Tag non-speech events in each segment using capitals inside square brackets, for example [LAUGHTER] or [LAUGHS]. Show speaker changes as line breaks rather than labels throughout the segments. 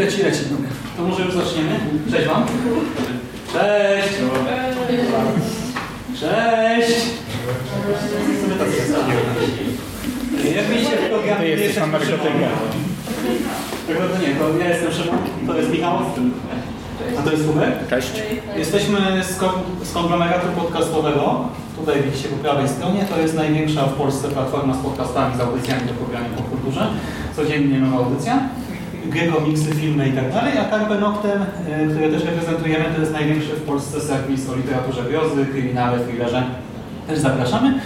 Leci, leci. To może już zaczniemy? Cześć Wam. Cześć. Cześć. Jak widzicie w programie...
Ty jesteś
to nie, to ja jestem Szymon, to jest Michał, a to jest Hubert.
Cześć.
Jesteśmy z, kon z konglomeratu podcastowego. Tutaj widzicie po prawej stronie. To jest największa w Polsce platforma z podcastami, z audycjami do programu po kulturze. Codziennie nowa audycja. Gry, komiksy, filmy i tak dalej. A Carpe Noctem, y, które też reprezentujemy, to jest największy w Polsce serwis o literaturze grozy, kryminale, thrillerze. Też zapraszamy.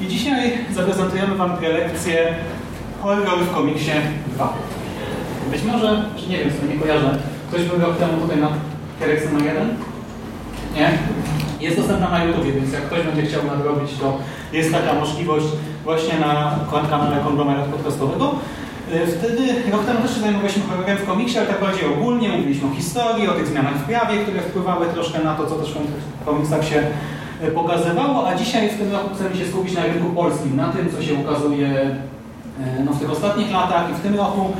I dzisiaj zaprezentujemy Wam prelekcję Horror w komiksie 2. Być może, czy nie wiem, sobie nie kojarzę, ktoś był rok temu tutaj na Kereksen 1? Nie? Jest dostępna na YouTube, więc jak ktoś będzie chciał nadrobić, to jest taka możliwość właśnie na kanale konglomerat podcastowego. Y, Wtedy, rok temu też się zajmowaliśmy w komiksie, ale tak bardziej ogólnie. Mówiliśmy o historii, o tych zmianach w prawie, które wpływały troszkę na to, co też w komiksach się y, pokazywało, a dzisiaj w tym roku chcemy się skupić na rynku polskim, na tym, co się ukazuje y, no, w tych ostatnich latach i w tym roku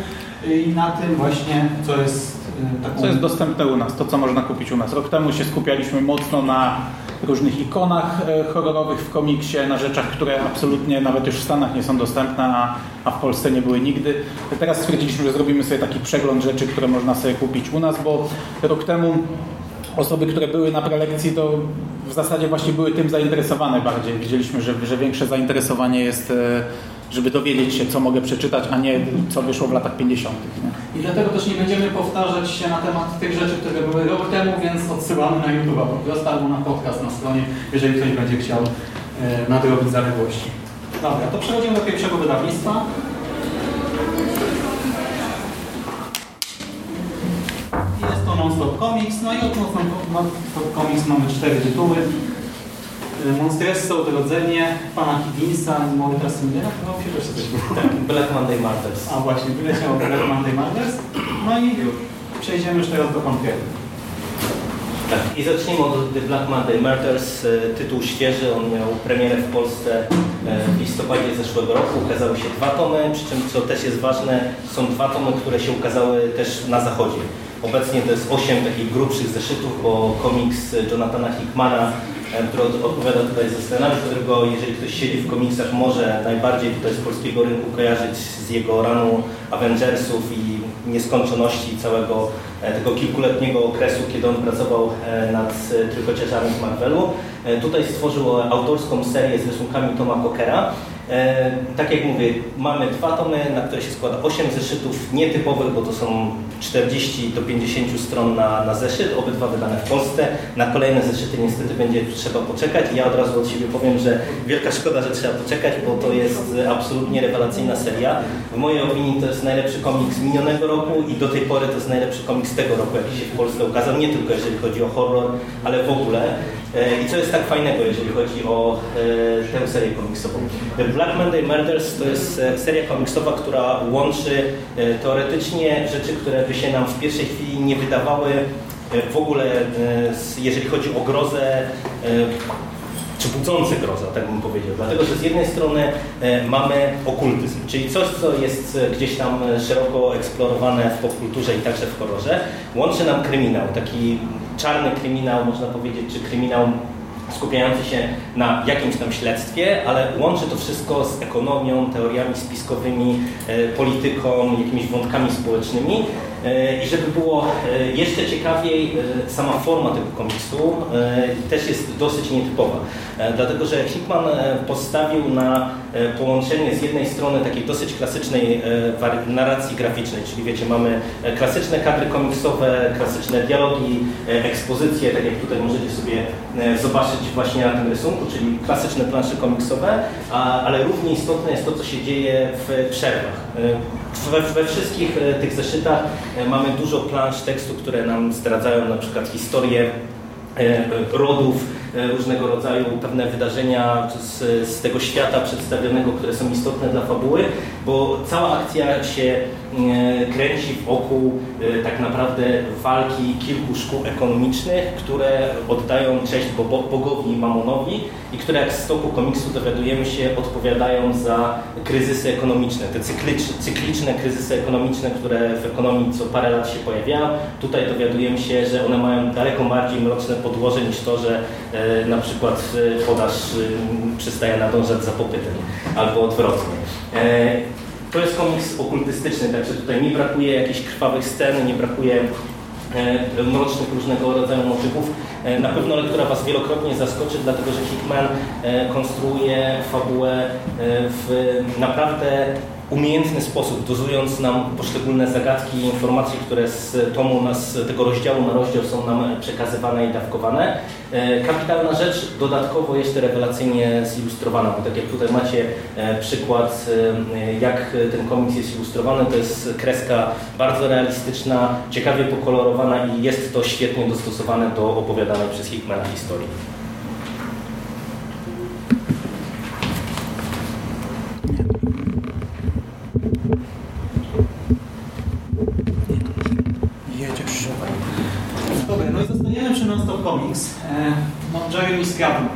i na tym właśnie, co jest taką...
Co jest dostępne u nas, to co można kupić u nas. Rok temu się skupialiśmy mocno na różnych ikonach e, horrorowych w komiksie, na rzeczach, które absolutnie nawet już w Stanach nie są dostępne, a, a w Polsce nie były nigdy. Teraz stwierdziliśmy, że zrobimy sobie taki przegląd rzeczy, które można sobie kupić u nas, bo rok temu osoby, które były na prelekcji, to w zasadzie właśnie były tym zainteresowane bardziej. Widzieliśmy, że, że większe zainteresowanie jest, e, żeby dowiedzieć się, co mogę przeczytać, a nie co wyszło w latach 50. Nie?
I dlatego też nie będziemy powtarzać się na temat tych rzeczy, które były rok temu, więc odsyłamy na YouTube po prostu albo na podcast na stronie, jeżeli ktoś będzie chciał e, nadrobić zaległości. Dobra, to przechodzimy do pierwszego wydawnictwa. Jest to Non-Stop Comics, no i od Non-Stop Comics mamy cztery tytuły. Monstresso, Odrodzenie, Pana Higginsa i chyba mi się też coś
Tak, Black Monday Martyrs.
a właśnie, wyleciało Black Monday Murders. No i przejdziemy już teraz do konkretu.
Tak, i zacznijmy od The Black Monday Murders. E, Tytuł świeży, on miał premierę w Polsce e, w listopadzie zeszłego roku. Ukazały się dwa tomy, przy czym co też jest ważne, są dwa tomy, które się ukazały też na zachodzie. Obecnie to jest osiem takich grubszych zeszytów, bo komiks Jonathana Hickmana, który od- odpowiada tutaj za scenariusz, którego jeżeli ktoś siedzi w komiksach może najbardziej tutaj z polskiego rynku kojarzyć z jego ranu Avengersów i nieskończoności całego e, tego kilkuletniego okresu, kiedy on pracował e, nad e, trójkociarzami z Marvelu. Tutaj stworzył autorską serię z rysunkami Toma Cockera. E, Tak jak mówię, mamy dwa tomy, na które się składa 8 zeszytów nietypowych, bo to są 40 do 50 stron na, na zeszyt, obydwa wydane w Polsce. Na kolejne zeszyty niestety będzie trzeba poczekać. Ja od razu od siebie powiem, że wielka szkoda, że trzeba poczekać, bo to jest absolutnie rewelacyjna seria. W mojej opinii to jest najlepszy komiks minionego roku i do tej pory to jest najlepszy komiks tego roku, jaki się w Polsce ukazał, nie tylko jeżeli chodzi o horror, ale w ogóle. E, I co jest tak fajnego, jeżeli chodzi o e, tę serię komiksową? Black Monday Murders to jest e, seria komiksowa, która łączy teoretycznie rzeczy, które by się nam w pierwszej chwili nie wydawały w ogóle, jeżeli chodzi o grozę, czy budzące grozę, tak bym powiedział. Dlatego, że z jednej strony mamy okultyzm, czyli coś, co jest gdzieś tam szeroko eksplorowane w popkulturze i także w horrorze. Łączy nam kryminał, taki czarny kryminał, można powiedzieć, czy kryminał skupiający się na jakimś tam śledztwie, ale łączy to wszystko z ekonomią, teoriami spiskowymi, e, polityką, jakimiś wątkami społecznymi. E, I żeby było e, jeszcze ciekawiej, e, sama forma tego komiksu też jest dosyć nietypowa. Dlatego, że Hickman postawił na połączenie z jednej strony takiej dosyć klasycznej narracji graficznej, czyli wiecie, mamy klasyczne kadry komiksowe, klasyczne dialogi, ekspozycje, tak jak tutaj możecie sobie zobaczyć właśnie na tym rysunku, czyli klasyczne plansze komiksowe, ale równie istotne jest to, co się dzieje w przerwach. We, wszystkich tych zeszytach mamy dużo plansz tekstu, które nam zdradzają na przykład historię rodów, różnego rodzaju pewne wydarzenia z, z, tego świata przedstawionego, które są istotne dla fabuły, bo cała akcja się kręci wokół tak naprawdę walki kilku szkół ekonomicznych, które oddają cześć bogowi Mamonowi i które jak z stoku komiksu dowiadujemy się odpowiadają za kryzysy ekonomiczne, te cykliczne, cykliczne kryzysy ekonomiczne, które w ekonomii co parę lat się pojawiają. Tutaj dowiadujemy się, że one mają daleko bardziej mroczne podłoże niż to, że e, na przykład podaż przestaje nadążać za popytem albo odwrotnie. E, to jest komiks okultystyczny, także tutaj nie brakuje jakichś krwawych scen, nie brakuje e, mrocznych różnego rodzaju motywów. Na pewno lektura Was wielokrotnie zaskoczy, dlatego że Hickman konstruuje fabułę w naprawdę umiejętny sposób, dozując nam poszczególne zagadki i informacje, które z tomu nas, tego rozdziału na rozdział są nam przekazywane i dawkowane. E, kapitalna rzecz, dodatkowo jeszcze rewelacyjnie zilustrowana, bo tak jak tutaj macie e, przykład, e, jak ten komiks jest ilustrowany, to jest kreska bardzo realistyczna, ciekawie pokolorowana i jest to świetnie dostosowane do opowiadanej przez Hickmana historii.
Comics. E, no, Jeremy Scatton,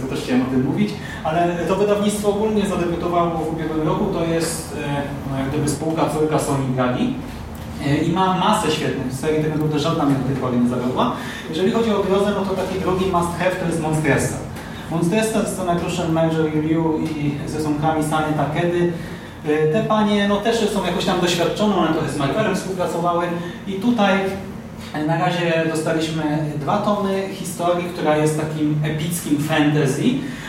to też chciałem o tym mówić, ale to wydawnictwo ogólnie zadebiutowało w ubiegłym roku, to jest e, no, jak gdyby spółka córka Sony Gali e, i ma masę świetnych serii, tak naprawdę żadna mnie do tej pory nie zawiodła. Jeżeli chodzi o grozę, no to taki drugi must have to jest Monstressa. Monstressa ze scenariuszem Marjorie Liu i z rysunkami Sany Takedy. Te panie no, też są jakoś tam doświadczone, one trochę z Marvelem współpracowały i tutaj na razie dostaliśmy dwa tomy historii, która jest takim epickim fantasy,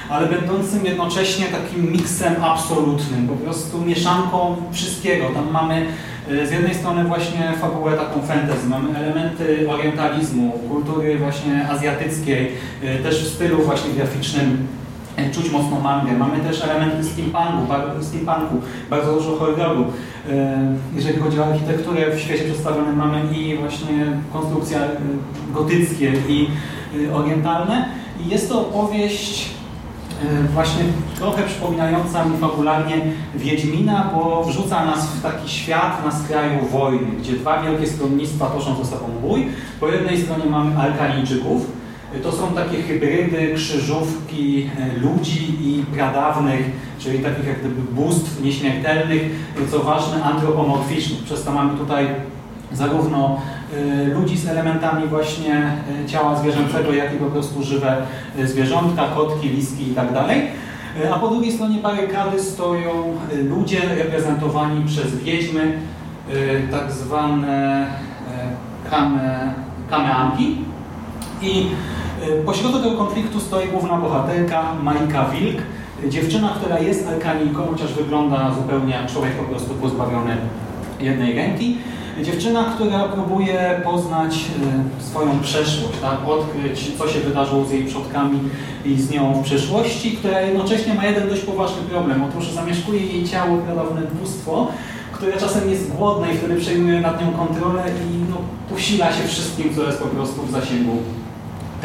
ale będącym jednocześnie takim miksem absolutnym, po prostu mieszanką wszystkiego. Tam mamy e, z jednej strony właśnie fabułę taką fantasy, mamy elementy orientalizmu, kultury właśnie azjatyckiej, e, też w stylu właśnie graficznym czuć mocno mangę. Mamy też elementy steampunku, steampunku bardzo dużo horroru. E, jeżeli chodzi o architekturę w świecie przedstawionym mamy i właśnie konstrukcje e, gotyckie i orientalne. I jest to opowieść właśnie trochę przypominająca mi fabularnie Wiedźmina, bo wrzuca nas w taki świat na skraju wojny, gdzie dwa wielkie stronnictwa toczą ze sobą bój. Po jednej stronie mamy Alkalijczyków, to są takie hybrydy, krzyżówki e, ludzi i pradawnych, czyli takich jak gdyby bóstw nieśmiertelnych, co ważne antropomorficznych. Przez to mamy tutaj zarówno e, ludzi z elementami właśnie e, ciała zwierzęcego, jak i po prostu żywe zwierzątka, kotki, liski i tak dalej. A po drugiej stronie barykady stoją ludzie reprezentowani przez wiedźmy, tak zwane kame, kameanki. I Pośrodku tego konfliktu stoi główna bohaterka Majka Wilk, dziewczyna, która jest alkaniką, chociaż wygląda zupełnie jak człowiek po prostu pozbawiony jednej ręki. Dziewczyna, która próbuje poznać e, swoją przeszłość, tak? odkryć, co się wydarzyło z jej przodkami i z nią w przeszłości, która jednocześnie ma jeden dość poważny problem. Otóż zamieszkuje jej ciało pradawne bóstwo, które czasem jest głodne i wtedy przejmuje nad nią kontrolę i no, posila się wszystkim, co jest po prostu w zasięgu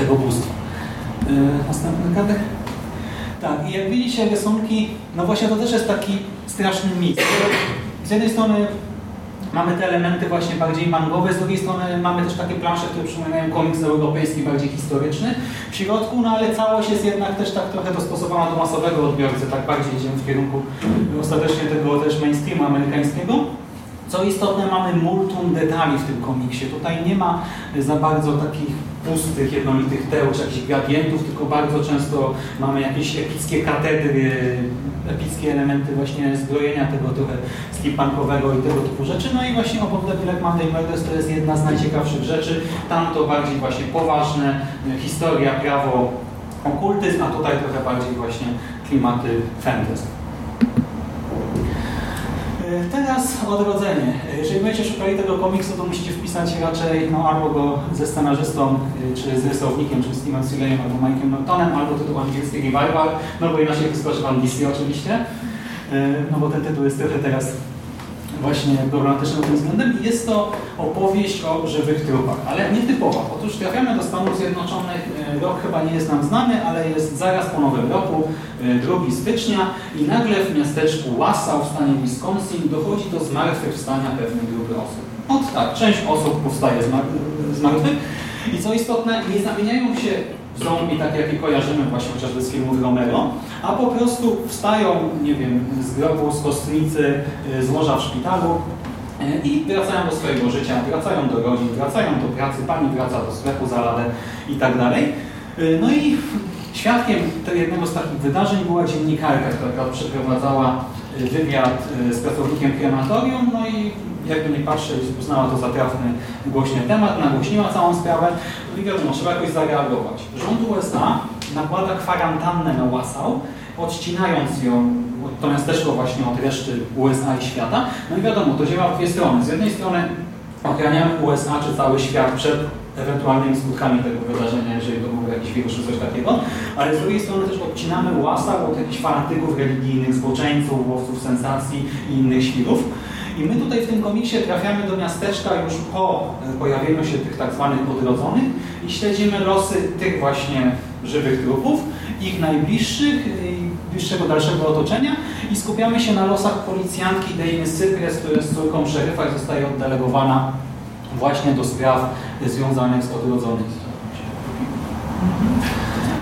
tego bóstwa. Yy, następny kadr. Tak, i jak widzicie rysunki, no właśnie to też jest taki straszny miks. Z jednej strony mamy te elementy właśnie bardziej mangowe, z drugiej strony mamy też takie plansze, które przypominają komiks europejski, bardziej historyczny w środku, no ale całość jest jednak też tak trochę dostosowana do masowego odbiorcy, tak bardziej idziemy w kierunku ostatecznie tego też mainstreamu amerykańskiego. Co istotne, mamy multum detali w tym komiksie. Tutaj nie ma za bardzo takich pustych, jednolitych teł czy jakichś gradientów, tylko bardzo często mamy jakieś epickie katedry, epickie elementy właśnie zbrojenia tego trochę steampunkowego i tego typu rzeczy. No i właśnie obok The Black Monday Murders to jest jedna z najciekawszych rzeczy. Tam to bardziej właśnie poważne, historia, prawo, okultyzm, a tutaj trochę bardziej właśnie klimaty fantasy. Teraz odrodzenie. Jeżeli będziecie szukali tego komiksu, to musicie wpisać raczej no, albo go ze scenarzystą, e, czy z rysownikiem, czy z Steven Sealayem, albo Mike'em Nortonem, albo tytuł angielski Revival, no bo inaczej wyskoczy Wam DC oczywiście, no bo ten tytuł jest trochę teraz właśnie problematyczne tym względem. I jest to opowieść o żywych trupach, ale nietypowa. Otóż trafiamy do Stanów Zjednoczonych, e, rok chyba nie jest nam znany, ale jest zaraz po nowym roku, e, 2 stycznia. I nagle w miasteczku Wausau w stanie Wisconsin dochodzi do zmartwychwstania pewnej grupy osób. Od tak, część osób powstaje z, mar z martwych i co istotne, nie zamieniają się zombie, tak jak je kojarzymy właśnie chociażby z filmów Romero, a po prostu wstają, nie wiem, z grobu, z kostnicy, y, z łoża w szpitalu y, i wracają do swojego życia, wracają do rodzin, wracają do pracy, pani wraca do sklepu za ladę i tak dalej. Y, No i świadkiem jednego z takich wydarzeń była dziennikarka, która przeprowadzała wywiad y, z pracownikiem krematorium, no i jakby nie patrzeć, uznała to za trafny, głośny temat, nagłośniła całą sprawę i wiadomo, trzeba jakoś zareagować. Rząd USA nakłada kwarantannę na Wasau, odcinając ją, to właśnie od reszty USA i świata. No i wiadomo, to działa w dwie strony. Z jednej strony ochraniamy USA czy cały świat przed ewentualnymi skutkami tego wydarzenia, jeżeli to był jakiś wirus czy coś takiego, ale z drugiej strony też odcinamy Wasau od jakichś fanatyków religijnych, zboczeńców, łowców sensacji i innych świrów. I my tutaj w tym komiksie trafiamy do miasteczka już po e, pojawieniu się tych tak zwanych odrodzonych i śledzimy losy tych właśnie żywych trupów, ich najbliższych bliższego dalszego otoczenia i skupiamy się na losach policjantki Dejny Cypres, która jest córką szeryfa i zostaje oddelegowana właśnie do spraw związanych z odrodzonych.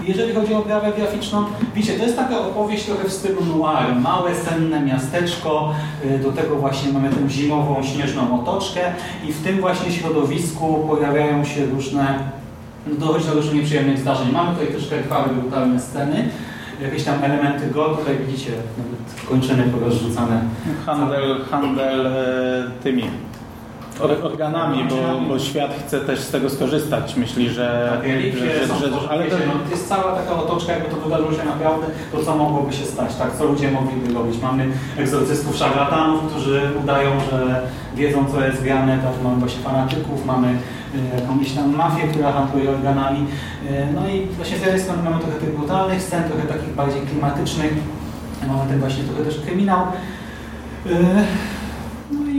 Jeżeli chodzi o oprawę graficzną, wiecie, to jest taka opowieść trochę w stylu noir. Małe, senne miasteczko, y, do tego właśnie mamy tę zimową, śnieżną otoczkę i w tym właśnie środowisku pojawiają się różne, no dochodzi do różnych nieprzyjemnych zdarzeń. Mamy tutaj troszkę krwawe, brutalne sceny, jakieś tam elementy go, tutaj widzicie nawet kończyny porozrzucane.
Handel, handel e, tymi organami, bo, bo świat chce też z tego skorzystać. Myśli, że...
Tak, relikwie
że, że, że ale to,
no, to jest cała taka otoczka, jakby to wydarzyło się naprawdę, to co mogłoby się stać, tak? Co ludzie mogliby robić. Mamy egzorcystów szarlatanów, którzy udają, że wiedzą co jest grane, tak? mamy właśnie fanatyków, mamy y, jakąś tam mafię, która handluje organami. Y, no i właśnie z jednej strony mamy trochę tych brutalnych scen, trochę takich bardziej klimatycznych, mamy ten właśnie trochę też kryminał.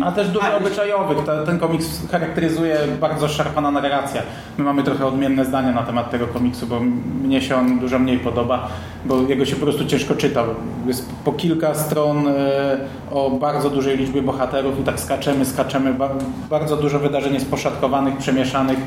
A też dużo obyczajowych. Ta- Ten komiks charakteryzuje bardzo szarpana narracja. My mamy trochę odmienne zdania na temat tego komiksu, bo mnie się on dużo mniej podoba, bo jego się po prostu ciężko czyta. Jest po kilka stron e, o bardzo dużej liczbie bohaterów i tak skaczemy, skaczemy. Ba- Bardzo dużo wydarzeń jest poszatkowanych, przemieszanych.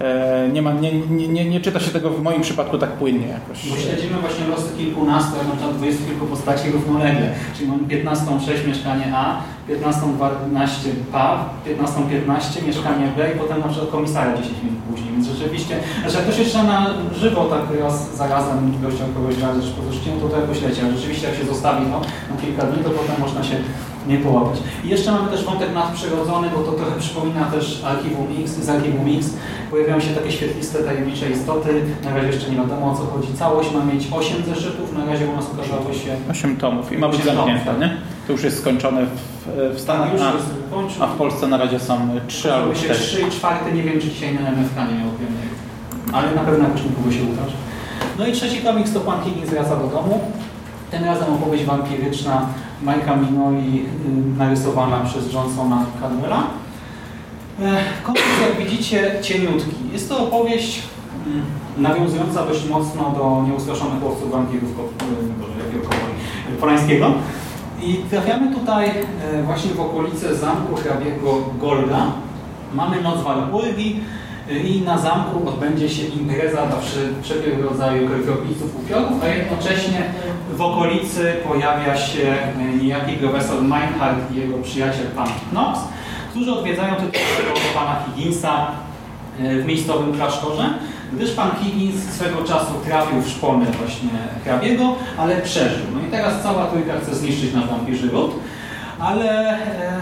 E, Nie, ma, nie, nie, nie, nie czyta się tego w moim przypadku tak płynnie jakoś.
Bo śledzimy właśnie losy kilkunastu, na przykład 20 kilku postaci równolegle. Czyli mamy 15.6 mieszkanie A, 15.12 PAW, 15.15 mieszkanie B i potem na przykład komisaria 10 minut później. Więc rzeczywiście, że jak ktoś jeszcze na żywo tak raz zarazem gościom kogoś razy, że podrzuciłem, to to jakoś leci. Ale rzeczywiście jak się zostawi to na kilka dni, to potem można się nie połapać. I jeszcze mamy też wątek nadprzyrodzony, bo to trochę przypomina też Archiwum X, z Archiwum X. Pojawiają się takie świetliste, tajemnicze istoty. Na razie jeszcze nie wiadomo o co chodzi. Całość ma mieć 8 zeszytów, na razie u nas ukazało się
8 tomów i ma być zamknięte,
tak.
nie? To już jest skończone w, w Stanach,
już
a, a w Polsce na razie są 3 albo
się
4.
3 i 4, nie wiem czy dzisiaj na MFK nie miał. Ale na pewno jakoś niedługo się ukaże. No i trzeci komiks to Pan Higgins wraca do domu. Tym razem opowieść wampiryczna Majka Minoli y, narysowana przez Johnsona Cadwella. E, Komiks, jak widzicie, cieniutki. Jest to opowieść mm, nawiązująca dość mocno do nieustraszonych łowców wampirów? Polańskiego. I trafiamy tutaj e, właśnie w okolice zamku hrabiego Golda. Mamy noc Walpurgi e, i na zamku odbędzie się impreza dla wszelkiego rodzaju krwiopijców, upiorów, a jednocześnie w okolicy pojawia się e, niejaki profesor Meinhardt i jego przyjaciel pan Knox, którzy odwiedzają tytułowego pana Higginsa e, w miejscowym klasztorze, gdyż pan Higgins swego czasu trafił w szpony właśnie hrabiego, ale przeżył. No i teraz cała trójka chce zniszczyć nasz wampirzy ród, ale e,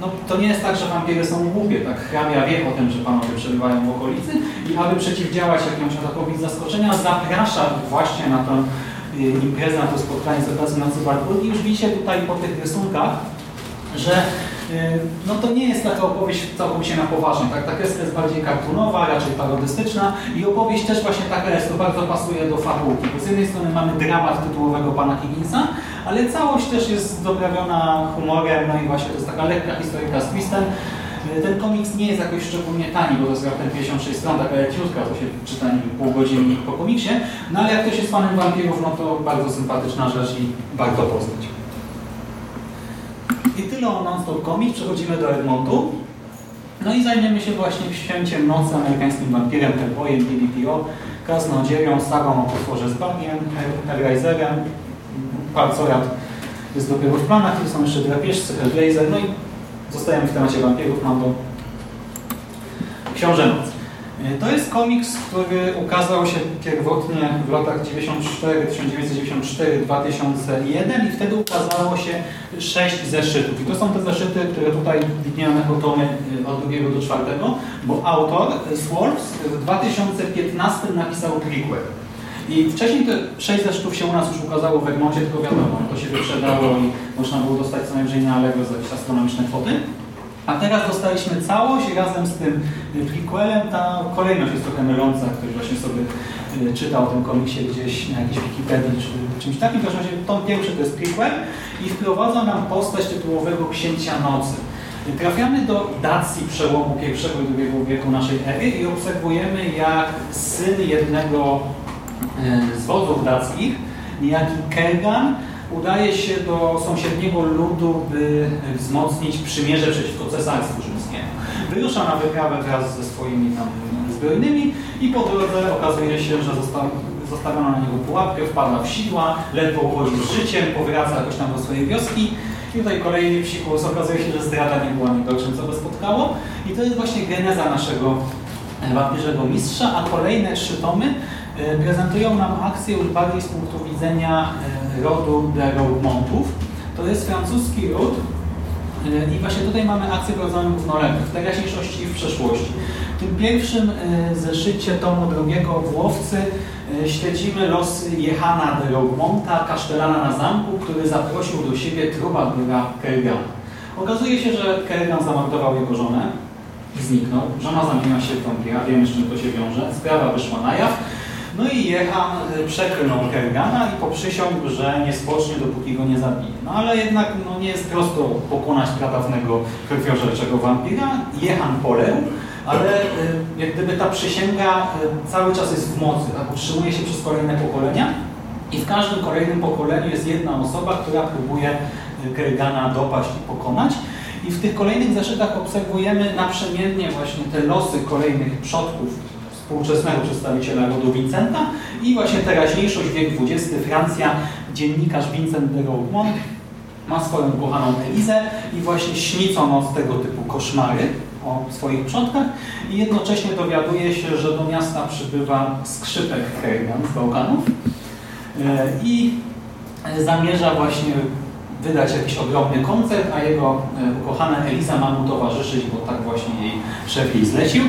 no, to nie jest tak, że wampiry są głupie. Tak, hrabia wie o tym, że panowie przebywają w okolicy i aby przeciwdziałać jakiemuś atakowi zaskoczenia, zaprasza właśnie na tę imprezę, na to spotkanie z okazji Nocy Walpurgi. Już widzicie tutaj po tych rysunkach, że y, no to nie jest taka opowieść całkowicie na poważnie. Tak? Ta kreska jest bardziej kartunowa, raczej parodystyczna i opowieść też właśnie taka jest, to bardzo pasuje do fabułki. Bo z jednej strony mamy dramat tytułowego pana Higginsa, ale całość też jest doprawiona humorem, no i właśnie to jest taka lekka historyka z twistem. Ten komiks nie jest jakoś szczególnie tani, bo to jest raptem 56 stron, taka leciutka, to się czyta nie pół godziny po komiksie, no ale jak ktoś jest fanem wampirów, no to bardzo sympatyczna rzecz i warto poznać. I tyle o Non-Stop Comics, przechodzimy do Egmontu. No i zajmiemy się właśnie Święciem Nocy, amerykańskim wampirem, Hellboyem, BBPO, Kaznodzieją, Sagą o potworze z bagiem, Hellraiserem, Parcorat jest dopiero w planach, tu są jeszcze drapieżcy, Hellblazer, no i zostajemy w temacie wampirów, mam do Książę. E, To jest komiks, który ukazał się pierwotnie w latach 94, 1994, 2001 i wtedy ukazało się sześć zeszytów. I to są te zeszyty, które tutaj widnieją jako tomy e, od drugiego do czwartego, bo autor e, Swartz w 2015 napisał prequel. I wcześniej te sześć zeszytów się u nas już ukazało w Egmoncie, tylko wiadomo, to się wyprzedało i można było dostać co najwyżej na Allegro za jakieś astronomiczne kwoty. A teraz dostaliśmy całość razem z tym prequelem. Ta kolejność jest trochę myląca. Ktoś właśnie sobie y, czytał o tym komiksie gdzieś na jakiejś Wikipedii czy czymś takim. W każdym razie tom pierwszy to jest prequel i wprowadza nam postać tytułowego Księcia Nocy. Trafiamy do Dacji przełomu I i II wieku naszej ery i obserwujemy jak syn jednego z wodzów dackich, niejaki Kergan, udaje się do sąsiedniego ludu, by wzmocnić przymierze przeciwko cesarstwu rzymskiemu. Wyrusza na wyprawę wraz ze swoimi tam zbrojnymi i po drodze okazuje się, że został, zostawiono na niego pułapkę, wpada w sidła, ledwo uchodzi z życiem, powraca jakoś tam do swojej wioski. I tutaj kolejny psikus, okazuje się, że zdrada nie była najgorszym, co go spotkało. I to jest właśnie geneza naszego wampierzego mistrza, a kolejne trzy tomy e, prezentują nam akcję już bardziej z punktu widzenia e, rodu de Roadmontów. To jest francuski ród e, i właśnie tutaj mamy akcję prowadzoną równolegle, w teraźniejszości i w przeszłości. W tym pierwszym zeszycie tomu drugiego w Łowcy śledzimy losy Jehana de Roadmonta, kasztelana na zamku, który zaprosił do siebie trubadura Kergana. Okazuje się, że Kergan zamordował jego żonę, zniknął. Żona zamieniła się w wampira, wiemy z czym to się wiąże. Sprawa wyszła na jaw. No i Jehan y, przeklnął Kergana i poprzysiągł, że nie spocznie, dopóki go nie zabije. No ale jednak no, nie jest prosto pokonać pradawnego krwiożerczego wampira. Jehan poległ, ale y, jak gdyby ta przysięga y, cały czas jest w mocy, tak? utrzymuje się przez kolejne pokolenia i w każdym kolejnym pokoleniu jest jedna osoba, która próbuje Kergana dopaść i pokonać. I w tych kolejnych zeszytach obserwujemy naprzemiennie właśnie te losy kolejnych przodków współczesnego przedstawiciela rodu Vincenta i właśnie teraźniejszość, wiek XX, Francja, dziennikarz Vincent de Roquemont ma swoją kochaną Elizę i właśnie śnicą noc tego typu koszmary o swoich przodkach i jednocześnie dowiaduje się, że do miasta przybywa skrzypek Kerrigan z Bałkanów e, i zamierza właśnie wydać jakiś ogromny koncert, a jego e, ukochana Eliza ma mu towarzyszyć, bo tak właśnie jej szef jej zlecił.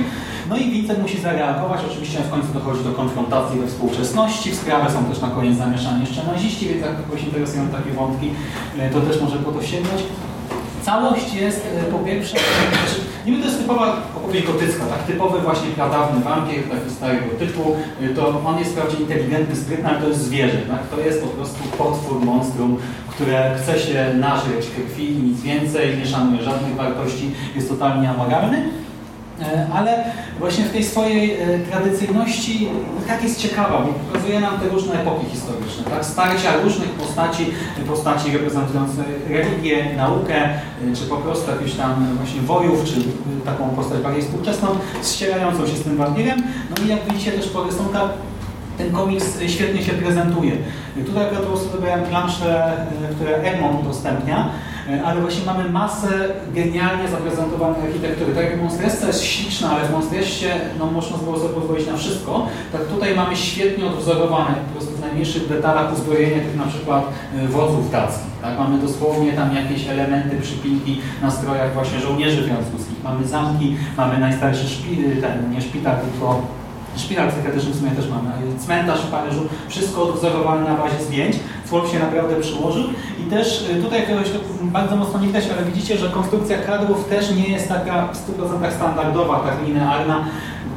No i Vincent musi zareagować, oczywiście w końcu dochodzi do konfrontacji we współczesności, w sprawę są też na koniec zamieszani jeszcze naziści, więc jak kogoś interesują takie wątki, e, to też może po to sięgnąć. Całość jest e, po pierwsze, znaczy, niby to jest typowa opowieść gotycka, tak typowy właśnie pradawny wampir, taki starego typu, to on jest wprawdzie inteligentny, sprytny, ale to jest zwierzę, tak? to jest po prostu potwór, monstrum, które chce się nażyć krwi nic więcej, nie szanuje żadnych wartości, jest totalnie amoralny. E, ale właśnie w tej swojej e, tradycyjności tak jest ciekawa, bo pokazuje nam te różne epoki historyczne, tak? starcia różnych postaci, postaci reprezentujące religię, naukę, e, czy po prostu jakieś tam właśnie wojów, czy taką postać bardziej współczesną, ścierającą się z tym wampirem. No i jak widzicie też po rysunkach ten komiks świetnie się prezentuje. Tutaj akurat po prostu wybrałem plansze, które Egmont udostępnia, ale właśnie mamy masę genialnie zaprezentowanej architektury. Tak jak Monstresca jest śliczna, ale w Monstressie no, można było sobie pozwolić na wszystko, tak tutaj mamy świetnie odwzorowane po prostu w najmniejszych detalach uzbrojenie tych na przykład wodzów dackich. Tak? Mamy dosłownie tam jakieś elementy, przypinki na strojach właśnie żołnierzy francuskich. Mamy zamki, mamy najstarszy szpital, ten nie szpital, tylko szpital psychiatryczny w sumie też mamy, cmentarz w Paryżu, wszystko odwzorowane na bazie zdjęć, Wolf się naprawdę przyłożył. I też y, tutaj jakiegoś bardzo mocno nie widać, ale widzicie, że konstrukcja kadrów też nie jest taka w 100% standardowa, tak linearna,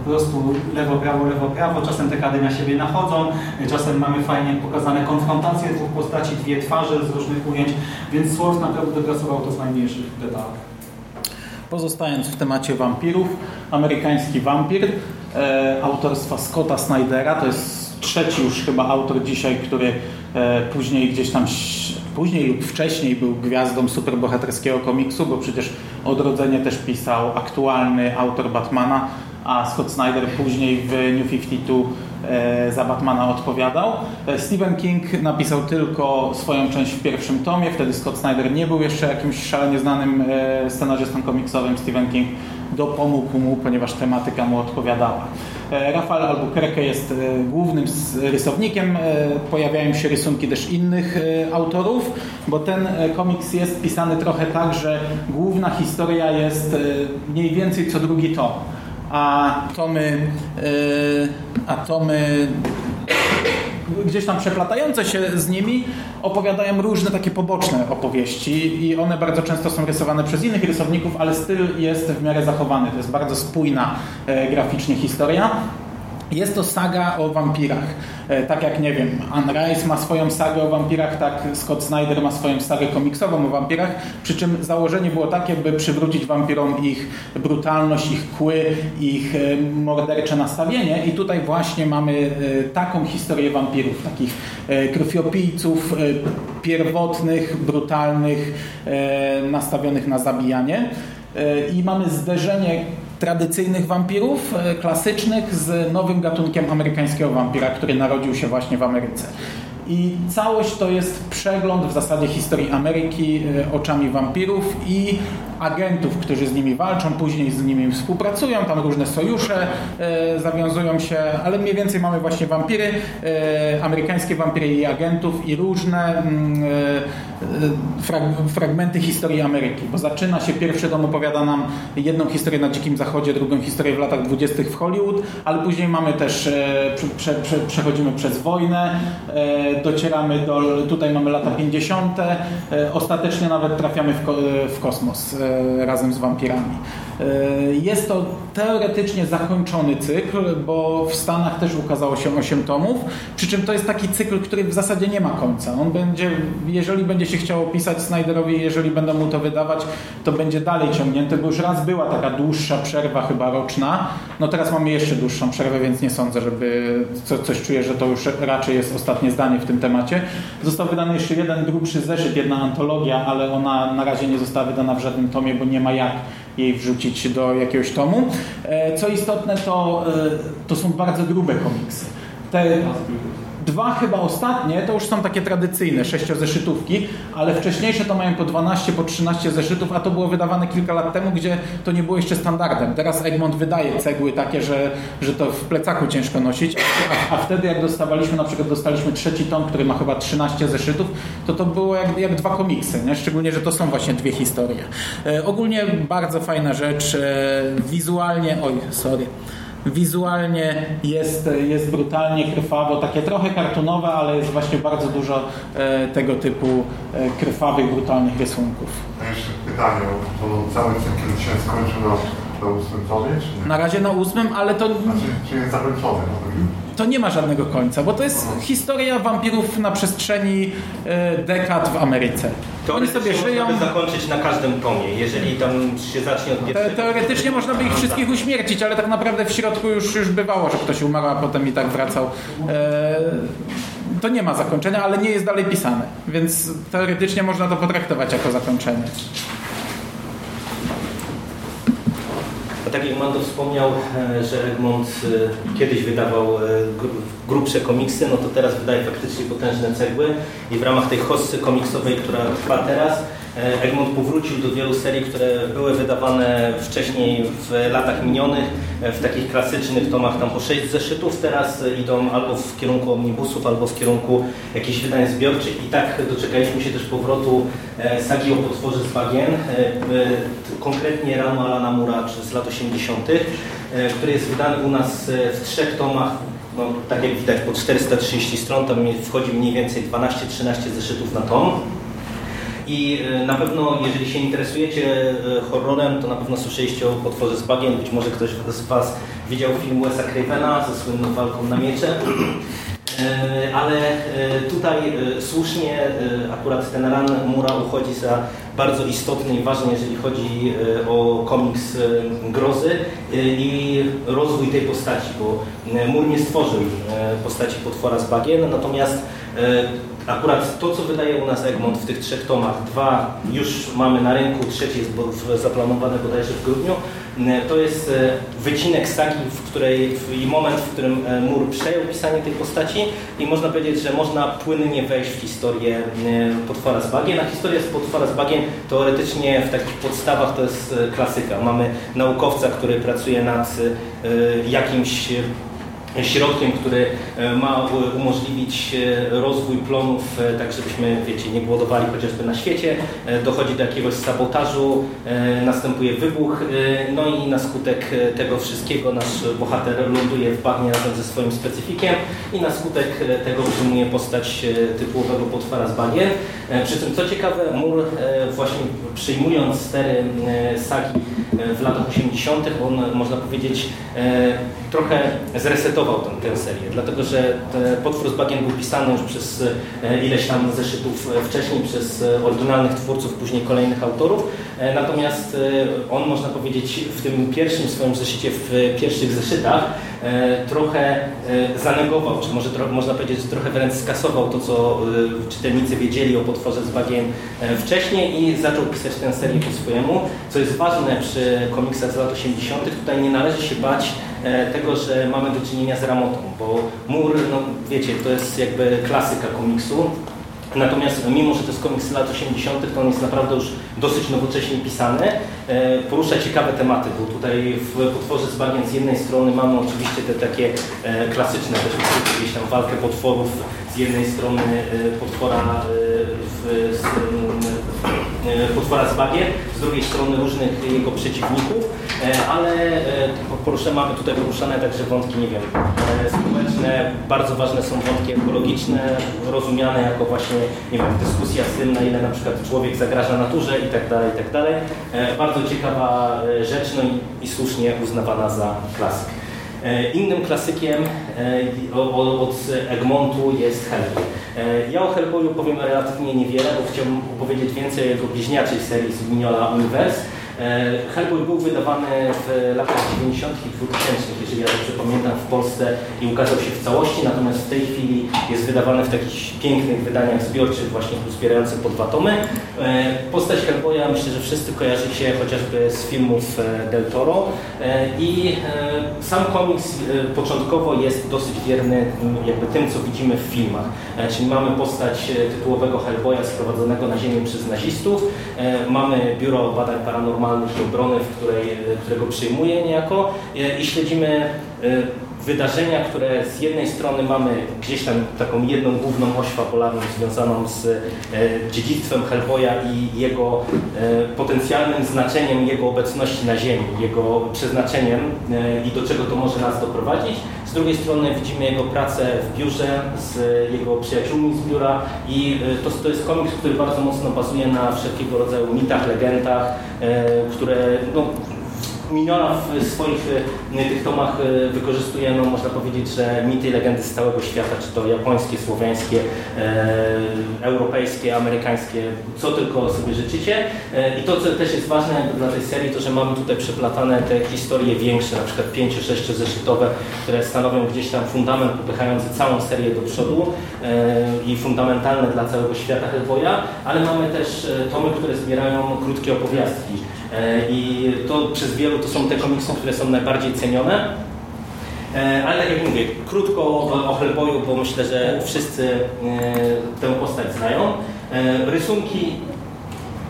po prostu lewo, prawo, lewo, prawo, czasem te kadry na siebie nachodzą, czasem mamy fajnie pokazane konfrontacje dwóch postaci, dwie twarze z różnych ujęć, więc Wolf naprawdę dopracował to z najmniejszych detalów.
Pozostając w temacie wampirów, amerykański wampir e, autorstwa Scotta Snydera, to jest trzeci już chyba autor dzisiaj, który e, później gdzieś tam, później lub wcześniej był gwiazdą superbohaterskiego komiksu, bo przecież Odrodzenie też pisał aktualny autor Batmana, a Scott Snyder później w New 52 e, za Batmana odpowiadał. E, Stephen King napisał tylko swoją część w pierwszym tomie, wtedy Scott Snyder nie był jeszcze jakimś szalenie znanym scenarzystą komiksowym. Stephen King dopomógł mu, ponieważ tematyka mu odpowiadała. Rafael Albuquerque jest głównym rysownikiem. Pojawiają się rysunki też innych autorów, bo ten komiks jest pisany trochę tak, że główna historia jest mniej więcej co drugi tom a tomy, a tomy gdzieś tam przeplatające się z nimi opowiadają różne takie poboczne opowieści i one bardzo często są rysowane przez innych rysowników, ale styl jest w miarę zachowany. To jest bardzo spójna e, graficznie historia. Jest to saga o wampirach. E, tak jak, nie wiem, Anne Rice ma swoją sagę o wampirach, tak Scott Snyder ma swoją sagę komiksową o wampirach, przy czym założenie było takie, by przywrócić wampirom ich brutalność, ich kły, ich e, mordercze nastawienie. I tutaj właśnie mamy e, taką historię wampirów, takich krwiopijców pierwotnych, brutalnych, nastawionych na zabijanie. I mamy zderzenie tradycyjnych wampirów, e, klasycznych, z nowym gatunkiem amerykańskiego wampira, który narodził się właśnie w Ameryce. I całość to jest przegląd w zasadzie historii Ameryki e, oczami wampirów i agentów, którzy z nimi walczą, później z nimi współpracują, tam różne sojusze e, zawiązują się, ale mniej więcej mamy właśnie wampiry, e, amerykańskie wampiry i agentów i różne mm, frag fragmenty historii Ameryki, bo zaczyna się, pierwszy dom opowiada nam jedną historię na Dzikim Zachodzie, drugą historię w latach dwudziestych w Hollywood, ale później mamy też, prze, prze, przechodzimy przez wojnę, docieramy do, tutaj mamy lata 50. E, ostatecznie nawet trafiamy w, w kosmos e, razem z wampirami. E, jest to teoretycznie zakończony cykl, bo w Stanach też ukazało się 8 tomów, przy czym to jest taki cykl, który w zasadzie nie ma końca. On będzie, jeżeli będzie się chciało pisać Snyderowi, jeżeli będą mu to wydawać, to będzie dalej ciągnięty, bo już raz była taka dłuższa przerwa, chyba roczna. No teraz mamy jeszcze dłuższą przerwę, więc nie sądzę, żeby co, coś czuję, że to już raczej jest ostatnie zdanie w tym temacie. Został wydany jeszcze jeden grubszy zeszyt, jedna antologia, ale ona na razie nie została wydana w żadnym tomie, bo nie ma jak jej wrzucić do jakiegoś tomu. E, co istotne, to, e, to są bardzo grube komiksy. Te Dwa chyba ostatnie to już są takie tradycyjne sześciozeszytówki, ale wcześniejsze to mają po 12, po 13 zeszytów, a to było wydawane kilka lat temu, gdzie to nie było jeszcze standardem. Teraz Egmont wydaje cegły takie, że, że to w plecaku ciężko nosić, a, a wtedy jak dostawaliśmy, na przykład dostaliśmy trzeci tom, który ma chyba 13 zeszytów, to to było jak, jak dwa komiksy, nie? szczególnie, że to są właśnie dwie historie. E, ogólnie bardzo fajna rzecz, e, wizualnie, oj, sorry, Wizualnie jest, jest brutalnie, krwawo, takie trochę kartonowe, ale jest właśnie bardzo dużo e, tego typu e, krwawych, brutalnych rysunków.
A jeszcze pytanie, to cały cykl się skończył na, ósmym tomie, czy
Na razie na ósmym, ale to...
Znaczy, czy jest zakończony?
To nie ma żadnego końca, bo to jest historia wampirów na przestrzeni e, dekad w Ameryce. Oni sobie żyją.
Można by zakończyć na każdym tomie, jeżeli tam się zacznie od
Te, Teoretycznie można by ich wszystkich uśmiercić, ale tak naprawdę w środku już, już bywało, że ktoś umarł, a potem i tak wracał. E, to nie ma zakończenia, ale nie jest dalej pisane, więc teoretycznie można to potraktować jako zakończenie.
A tak jak Mando wspomniał, e, że Egmont e, kiedyś wydawał e, grubsze komiksy, no to teraz wydaje faktycznie potężne cegły i w ramach tej hossy komiksowej, która trwa teraz, Egmont powrócił do wielu serii, które były wydawane wcześniej w latach minionych, e, w takich klasycznych tomach tam po sześć zeszytów, teraz idą albo w kierunku omnibusów, albo w kierunku jakichś wydań zbiorczych i tak doczekaliśmy się też powrotu e, sagi o potworze z bagien, konkretnie rano Alana Mura z lat 80., który jest wydany u nas w trzech tomach no, tak jak widać po 430 stron, tam wchodzi mniej więcej 12-13 zeszytów na tom. I e, na pewno, jeżeli się interesujecie e, horrorem, to na pewno słyszeliście o potworze z bagien. Być może ktoś z Was widział film Wes'a Cravena ze słynną walką na miecze. E, Ale tutaj słusznie akurat ten ran Mura uchodzi za bardzo istotny i ważny, jeżeli chodzi o komiks grozy i rozwój tej postaci, bo Mur nie stworzył postaci potwora z bagien, natomiast Akurat to, co wydaje u nas Egmont w tych trzech tomach, dwa już mamy na rynku, trzeci jest zaplanowane bodajże w grudniu, e, to jest e, wycinek sagi, w której, i moment, w którym e, Mur przejął pisanie tej postaci i można powiedzieć, że można płynnie wejść w historię Potwora z Bagien, a historia z Potwora z Bagien teoretycznie w takich podstawach to jest klasyka. Mamy naukowca, który pracuje nad jakimś środkiem, który e, ma umożliwić e, rozwój plonów, e, tak żebyśmy, wiecie, nie głodowali chociażby na świecie. Dochodzi do jakiegoś sabotażu, następuje wybuch, no i na skutek tego wszystkiego nasz bohater ląduje w bagnie razem ze swoim specyfikiem i na skutek tego przyjmuje postać tytułowego potwora z bagien. Przy czym, co ciekawe, Mur właśnie przyjmując stery sagi w latach 80., on można powiedzieć trochę zresetował tę, tę serię, dlatego że Potwór z bagien był pisany już przez e, ileś tam zeszytów e, wcześniej przez e, oryginalnych twórców, później kolejnych autorów, natomiast on można powiedzieć w tym pierwszym swoim zeszycie, w pierwszych zeszytach trochę zanegował, czy może można powiedzieć, że trochę wręcz skasował to, co czytelnicy wiedzieli o potworze z bagien e, wcześniej i zaczął pisać tę serię po swojemu. Co jest ważne przy komiksach z lat 80., tutaj nie należy się bać tego, że mamy do czynienia z ramotą, bo mur, no wiecie, to jest jakby klasyka komiksu. Natomiast mimo, że to jest komiks z lat 80., to on jest naprawdę już dosyć nowocześnie pisany. E, Porusza ciekawe tematy, bo tutaj w Potworze z bagien z jednej strony mamy oczywiście te takie e, klasyczne też gdzieś tam walkę potworów. Z jednej strony e, potwora e, w, z, e, potwora z z drugiej strony różnych jego przeciwników, e, ale e, porusza, mamy tutaj poruszane także wątki, nie wiem, e, społeczne, bardzo ważne są wątki ekologiczne, rozumiane jako właśnie, nie wiem, dyskusja z tym, na ile na przykład człowiek zagraża naturze i tak dalej, i tak dalej. Bardzo ciekawa rzecz, no i, słusznie uznawana za klasyk. Innym klasykiem od Egmontu jest Hellboy. Ja o Hellboyu powiem relatywnie niewiele, bo chciałbym opowiedzieć więcej o jego bliźniaczej serii z Mignola Universe. E, Hellboy był wydawany w latach 90. i 2000, jeżeli ja dobrze pamiętam, w Polsce i ukazał się w całości, natomiast w tej chwili jest wydawany w takich pięknych wydaniach zbiorczych, właśnie zbierających po dwa tomy. E, Postać Hellboya myślę, że wszyscy kojarzy się chociażby z filmów e, Del Toro i sam komiks początkowo jest dosyć wierny jakby tym, co widzimy w filmach. Czyli mamy postać tytułowego Hellboya sprowadzonego na ziemię przez nazistów, mamy Biuro Badań Paranormalnych Obrony, w której, e, którego przyjmuje niejako e, i śledzimy e, wydarzenia, które z jednej strony mamy gdzieś tam taką jedną główną oś fabularną związaną z dziedzictwem Hellboya i jego potencjalnym znaczeniem jego obecności na Ziemi, jego przeznaczeniem i do czego to może nas doprowadzić. Z drugiej strony widzimy jego pracę w biurze z jego przyjaciółmi z biura i e, to, to jest komiks, który bardzo mocno bazuje na wszelkiego rodzaju mitach, legendach, e, które no, Miniona w swoich e, tych tomach e, wykorzystuje, no, można powiedzieć, że mity i legendy z całego świata, czy to japońskie, słowiańskie, e, europejskie, amerykańskie, co tylko sobie życzycie. E, I to, co też jest ważne dla tej serii, to, że mamy tutaj przeplatane te historie większe, na przykład 5-6 zeszytowe, które stanowią gdzieś tam fundament popychający całą serię do przodu e, i fundamentalne dla całego świata Hellboya, ale mamy też e, tomy, które zbierają krótkie opowiastki. E, I to przez wielu to są te komiksy, które są najbardziej cenione. E, Ale tak jak mówię, krótko o, Hellboyu, bo myślę, że wszyscy e, tę postać znają. Rysunki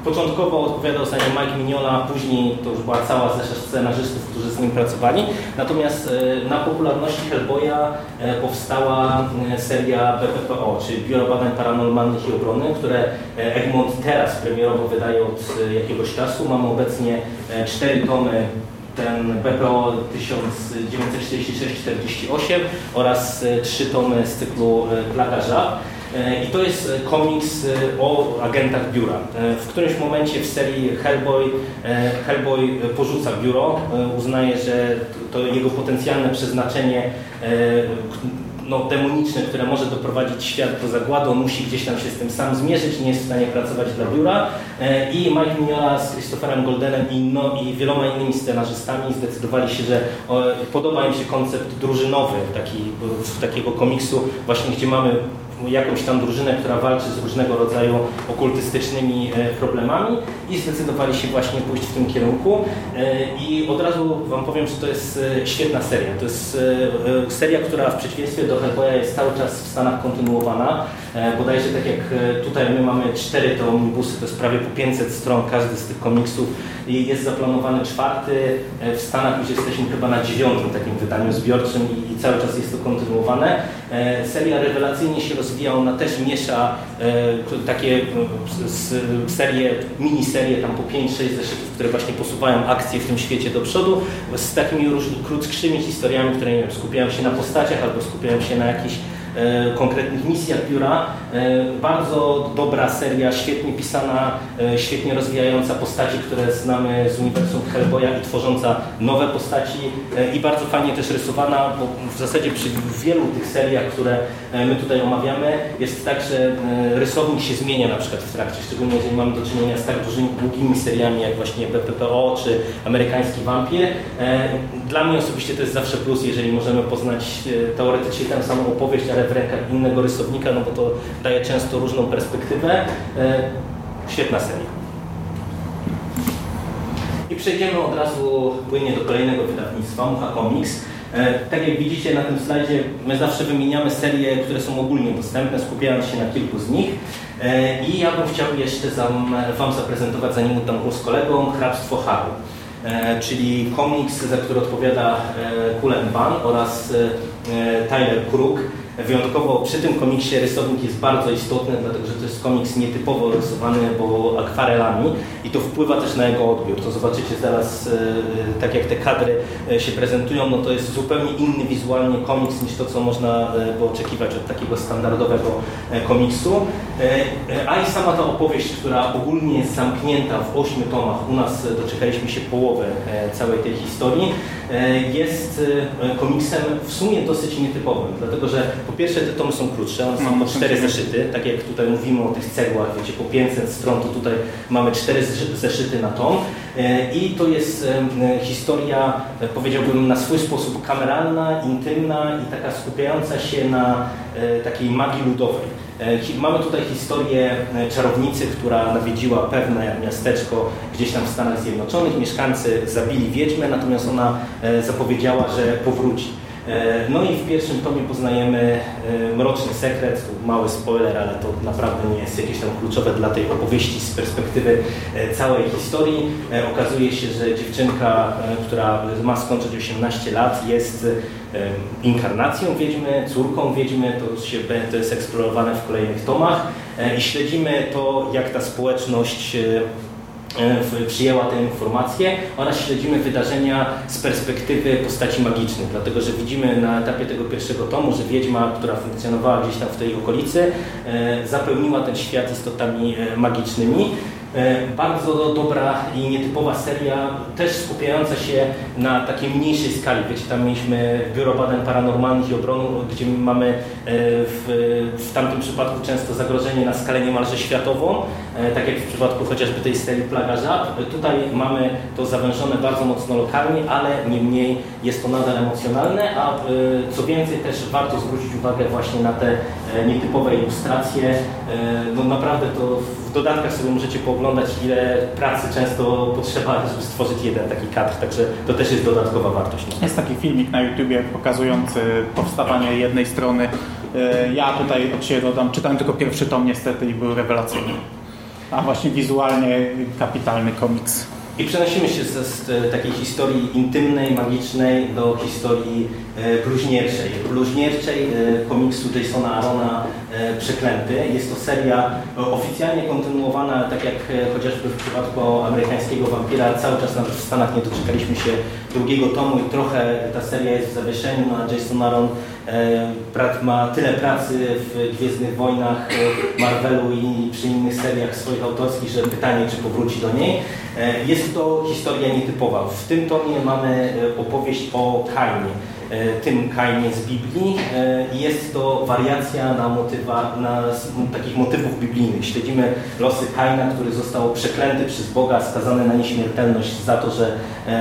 Początkowo odpowiadał za nie Mike Mignola, później to już była cała zesza scenarzystów, którzy z nim pracowali. Natomiast e, na popularności Hellboya e, powstała e, seria BPPO, czyli Biuro Badań Paranormalnych i Obrony, które Egmont teraz premierowo wydaje od jakiegoś czasu. Mamy obecnie cztery tomy ten BPO 1946-48 oraz trzy tomy z cyklu Plaga. E, I to jest e, komiks e, o agentach biura. W którymś momencie w serii Hellboy, Hellboy porzuca biuro, uznaje, że to jego potencjalne przeznaczenie no, demoniczne, które może doprowadzić świat do zagłady, on musi gdzieś tam się z tym sam zmierzyć, nie jest w stanie pracować dla biura i Mike Mignola z Christopherem Goldenem i, no, i wieloma innymi scenarzystami zdecydowali się, że podoba im się koncept drużynowy taki, takiego komiksu, właśnie gdzie mamy jakąś tam drużynę, która walczy z różnego rodzaju okultystycznymi e, problemami i zdecydowali się właśnie pójść w tym kierunku. E, I od razu Wam powiem, że to jest e, świetna seria. To jest seria, która w przeciwieństwie do Hellboya jest cały czas w Stanach kontynuowana. E, Bodajże tak jak e, tutaj my mamy cztery te omnibusy, to jest prawie po 500 stron każdy z tych komiksów i jest zaplanowany czwarty. E, W Stanach już jesteśmy chyba na dziewiątym takim wydaniu zbiorczym i, cały czas jest to kontynuowane. Seria rewelacyjnie się rozwija, ona też miesza takie serie, miniserie tam po 5-6 zeszytów, które właśnie posuwają akcje w tym świecie do przodu z takimi różnymi krótskrzymi historiami, które nie wiem, skupiają się na postaciach albo skupiają się na jakichś konkretnych misjach biura. E, Bardzo dobra seria, świetnie pisana, e, świetnie rozwijająca postaci, które znamy z uniwersum Hellboya i tworząca nowe postaci e, i bardzo fajnie też rysowana, bo w zasadzie przy wielu tych seriach, które e, my tutaj omawiamy, jest tak, że e, rysownik się zmienia na przykład w trakcie, szczególnie jeżeli mamy do czynienia z tak dużymi, długimi seriami jak właśnie BPPO czy Amerykański Wampir. E, Dla mnie osobiście to jest zawsze plus, jeżeli możemy poznać e, teoretycznie tę samą opowieść, w rękach innego rysownika, no bo to daje często różną perspektywę. E, Świetna seria. I przejdziemy od razu płynnie do kolejnego wydawnictwa, Mucha Comics. E, Tak jak widzicie na tym slajdzie, my zawsze wymieniamy serie, które są ogólnie dostępne, skupiając się na kilku z nich. E, I ja bym chciał jeszcze Wam zaprezentować, zanim oddam głos kolegom, Hrabstwo Haru. Czyli komiks, za który odpowiada Kulen Ban oraz Tyler Krug. Wyjątkowo przy tym komiksie rysownik jest bardzo istotny, dlatego że to jest komiks nietypowo rysowany, bo akwarelami i to wpływa też na jego odbiór. To zobaczycie zaraz, e, e, tak jak te kadry e, się prezentują, no to jest zupełnie inny wizualnie komiks niż to, co można było oczekiwać od takiego standardowego komiksu. A i sama ta opowieść, która ogólnie jest zamknięta w ośmiu tomach, u nas doczekaliśmy się połowy całej tej historii, jest komiksem w sumie dosyć nietypowym, dlatego że po pierwsze te tomy są krótsze, one są po cztery zeszyty, tak jak tutaj mówimy o tych cegłach, wiecie, po 500 stron, to tutaj mamy cztery zeszy- zeszyty na tom E, i to jest historia, e, powiedziałbym, na swój sposób kameralna, intymna i taka skupiająca się na e, takiej magii ludowej. Mamy tutaj historię czarownicy, która nawiedziła pewne miasteczko gdzieś tam w Stanach Zjednoczonych. Mieszkańcy zabili wiedźmę, natomiast ona zapowiedziała, że powróci. E, No i w pierwszym tomie poznajemy e, mroczny sekret, mały spoiler, ale to naprawdę nie jest jakieś tam kluczowe dla tej opowieści z perspektywy e, całej historii. Okazuje się, że dziewczynka, która ma skończyć 18 lat, jest inkarnacją wiedźmy, córką wiedźmy, to, się, to jest eksplorowane w kolejnych tomach i śledzimy to, jak ta społeczność przyjęła tę informację oraz śledzimy wydarzenia z perspektywy postaci magicznych, dlatego że widzimy na etapie tego pierwszego tomu, że wiedźma, która funkcjonowała gdzieś tam w tej okolicy, e, zapełniła ten świat istotami e, magicznymi. E, Bardzo dobra i nietypowa seria, też skupiająca się na takiej mniejszej skali. Wiecie, tam mieliśmy Biuro Badań Paranormalnych i Obronu, gdzie mamy e, w, w tamtym przypadku często zagrożenie na skalę niemalże światową, e, tak jak w przypadku chociażby tej serii Plaga Żab. E, Tutaj mamy to zawężone bardzo mocno lokalnie, ale niemniej jest to nadal emocjonalne, a e, co więcej też warto zwrócić uwagę właśnie na te e, nietypowe ilustracje. E, No naprawdę to w dodatkach sobie możecie pooglądać, ile pracy często potrzeba, żeby stworzyć jeden taki kadr, także to też jest dodatkowa wartość. No.
Jest taki filmik na YouTubie pokazujący powstawanie jednej strony. E, Ja tutaj od siebie dodam, czytałem tylko pierwszy tom niestety i był rewelacyjny. A właśnie wizualnie kapitalny komiks.
I przenosimy się z, z takiej historii intymnej, magicznej do historii e, bluźnierczej. Bluźnierczej e, komiksu Jasona Arona e, Przeklęty. Jest to seria e, oficjalnie kontynuowana, tak jak e, chociażby w przypadku amerykańskiego wampira. Cały czas nawet w Stanach nie doczekaliśmy się drugiego tomu i trochę ta seria jest w zawieszeniu. No, Jason Aaron e, pra- ma tyle pracy w Gwiezdnych Wojnach, e, Marvelu i przy innych seriach swoich autorskich, że pytanie, czy powróci do niej. E, Jest to historia nietypowa. W tym tomie mamy opowieść o Kainie, tym Kainie z Biblii. Jest to wariacja na, motywa, na takich motywów biblijnych. Śledzimy losy Kaina, który został przeklęty przez Boga, skazany na nieśmiertelność za to, że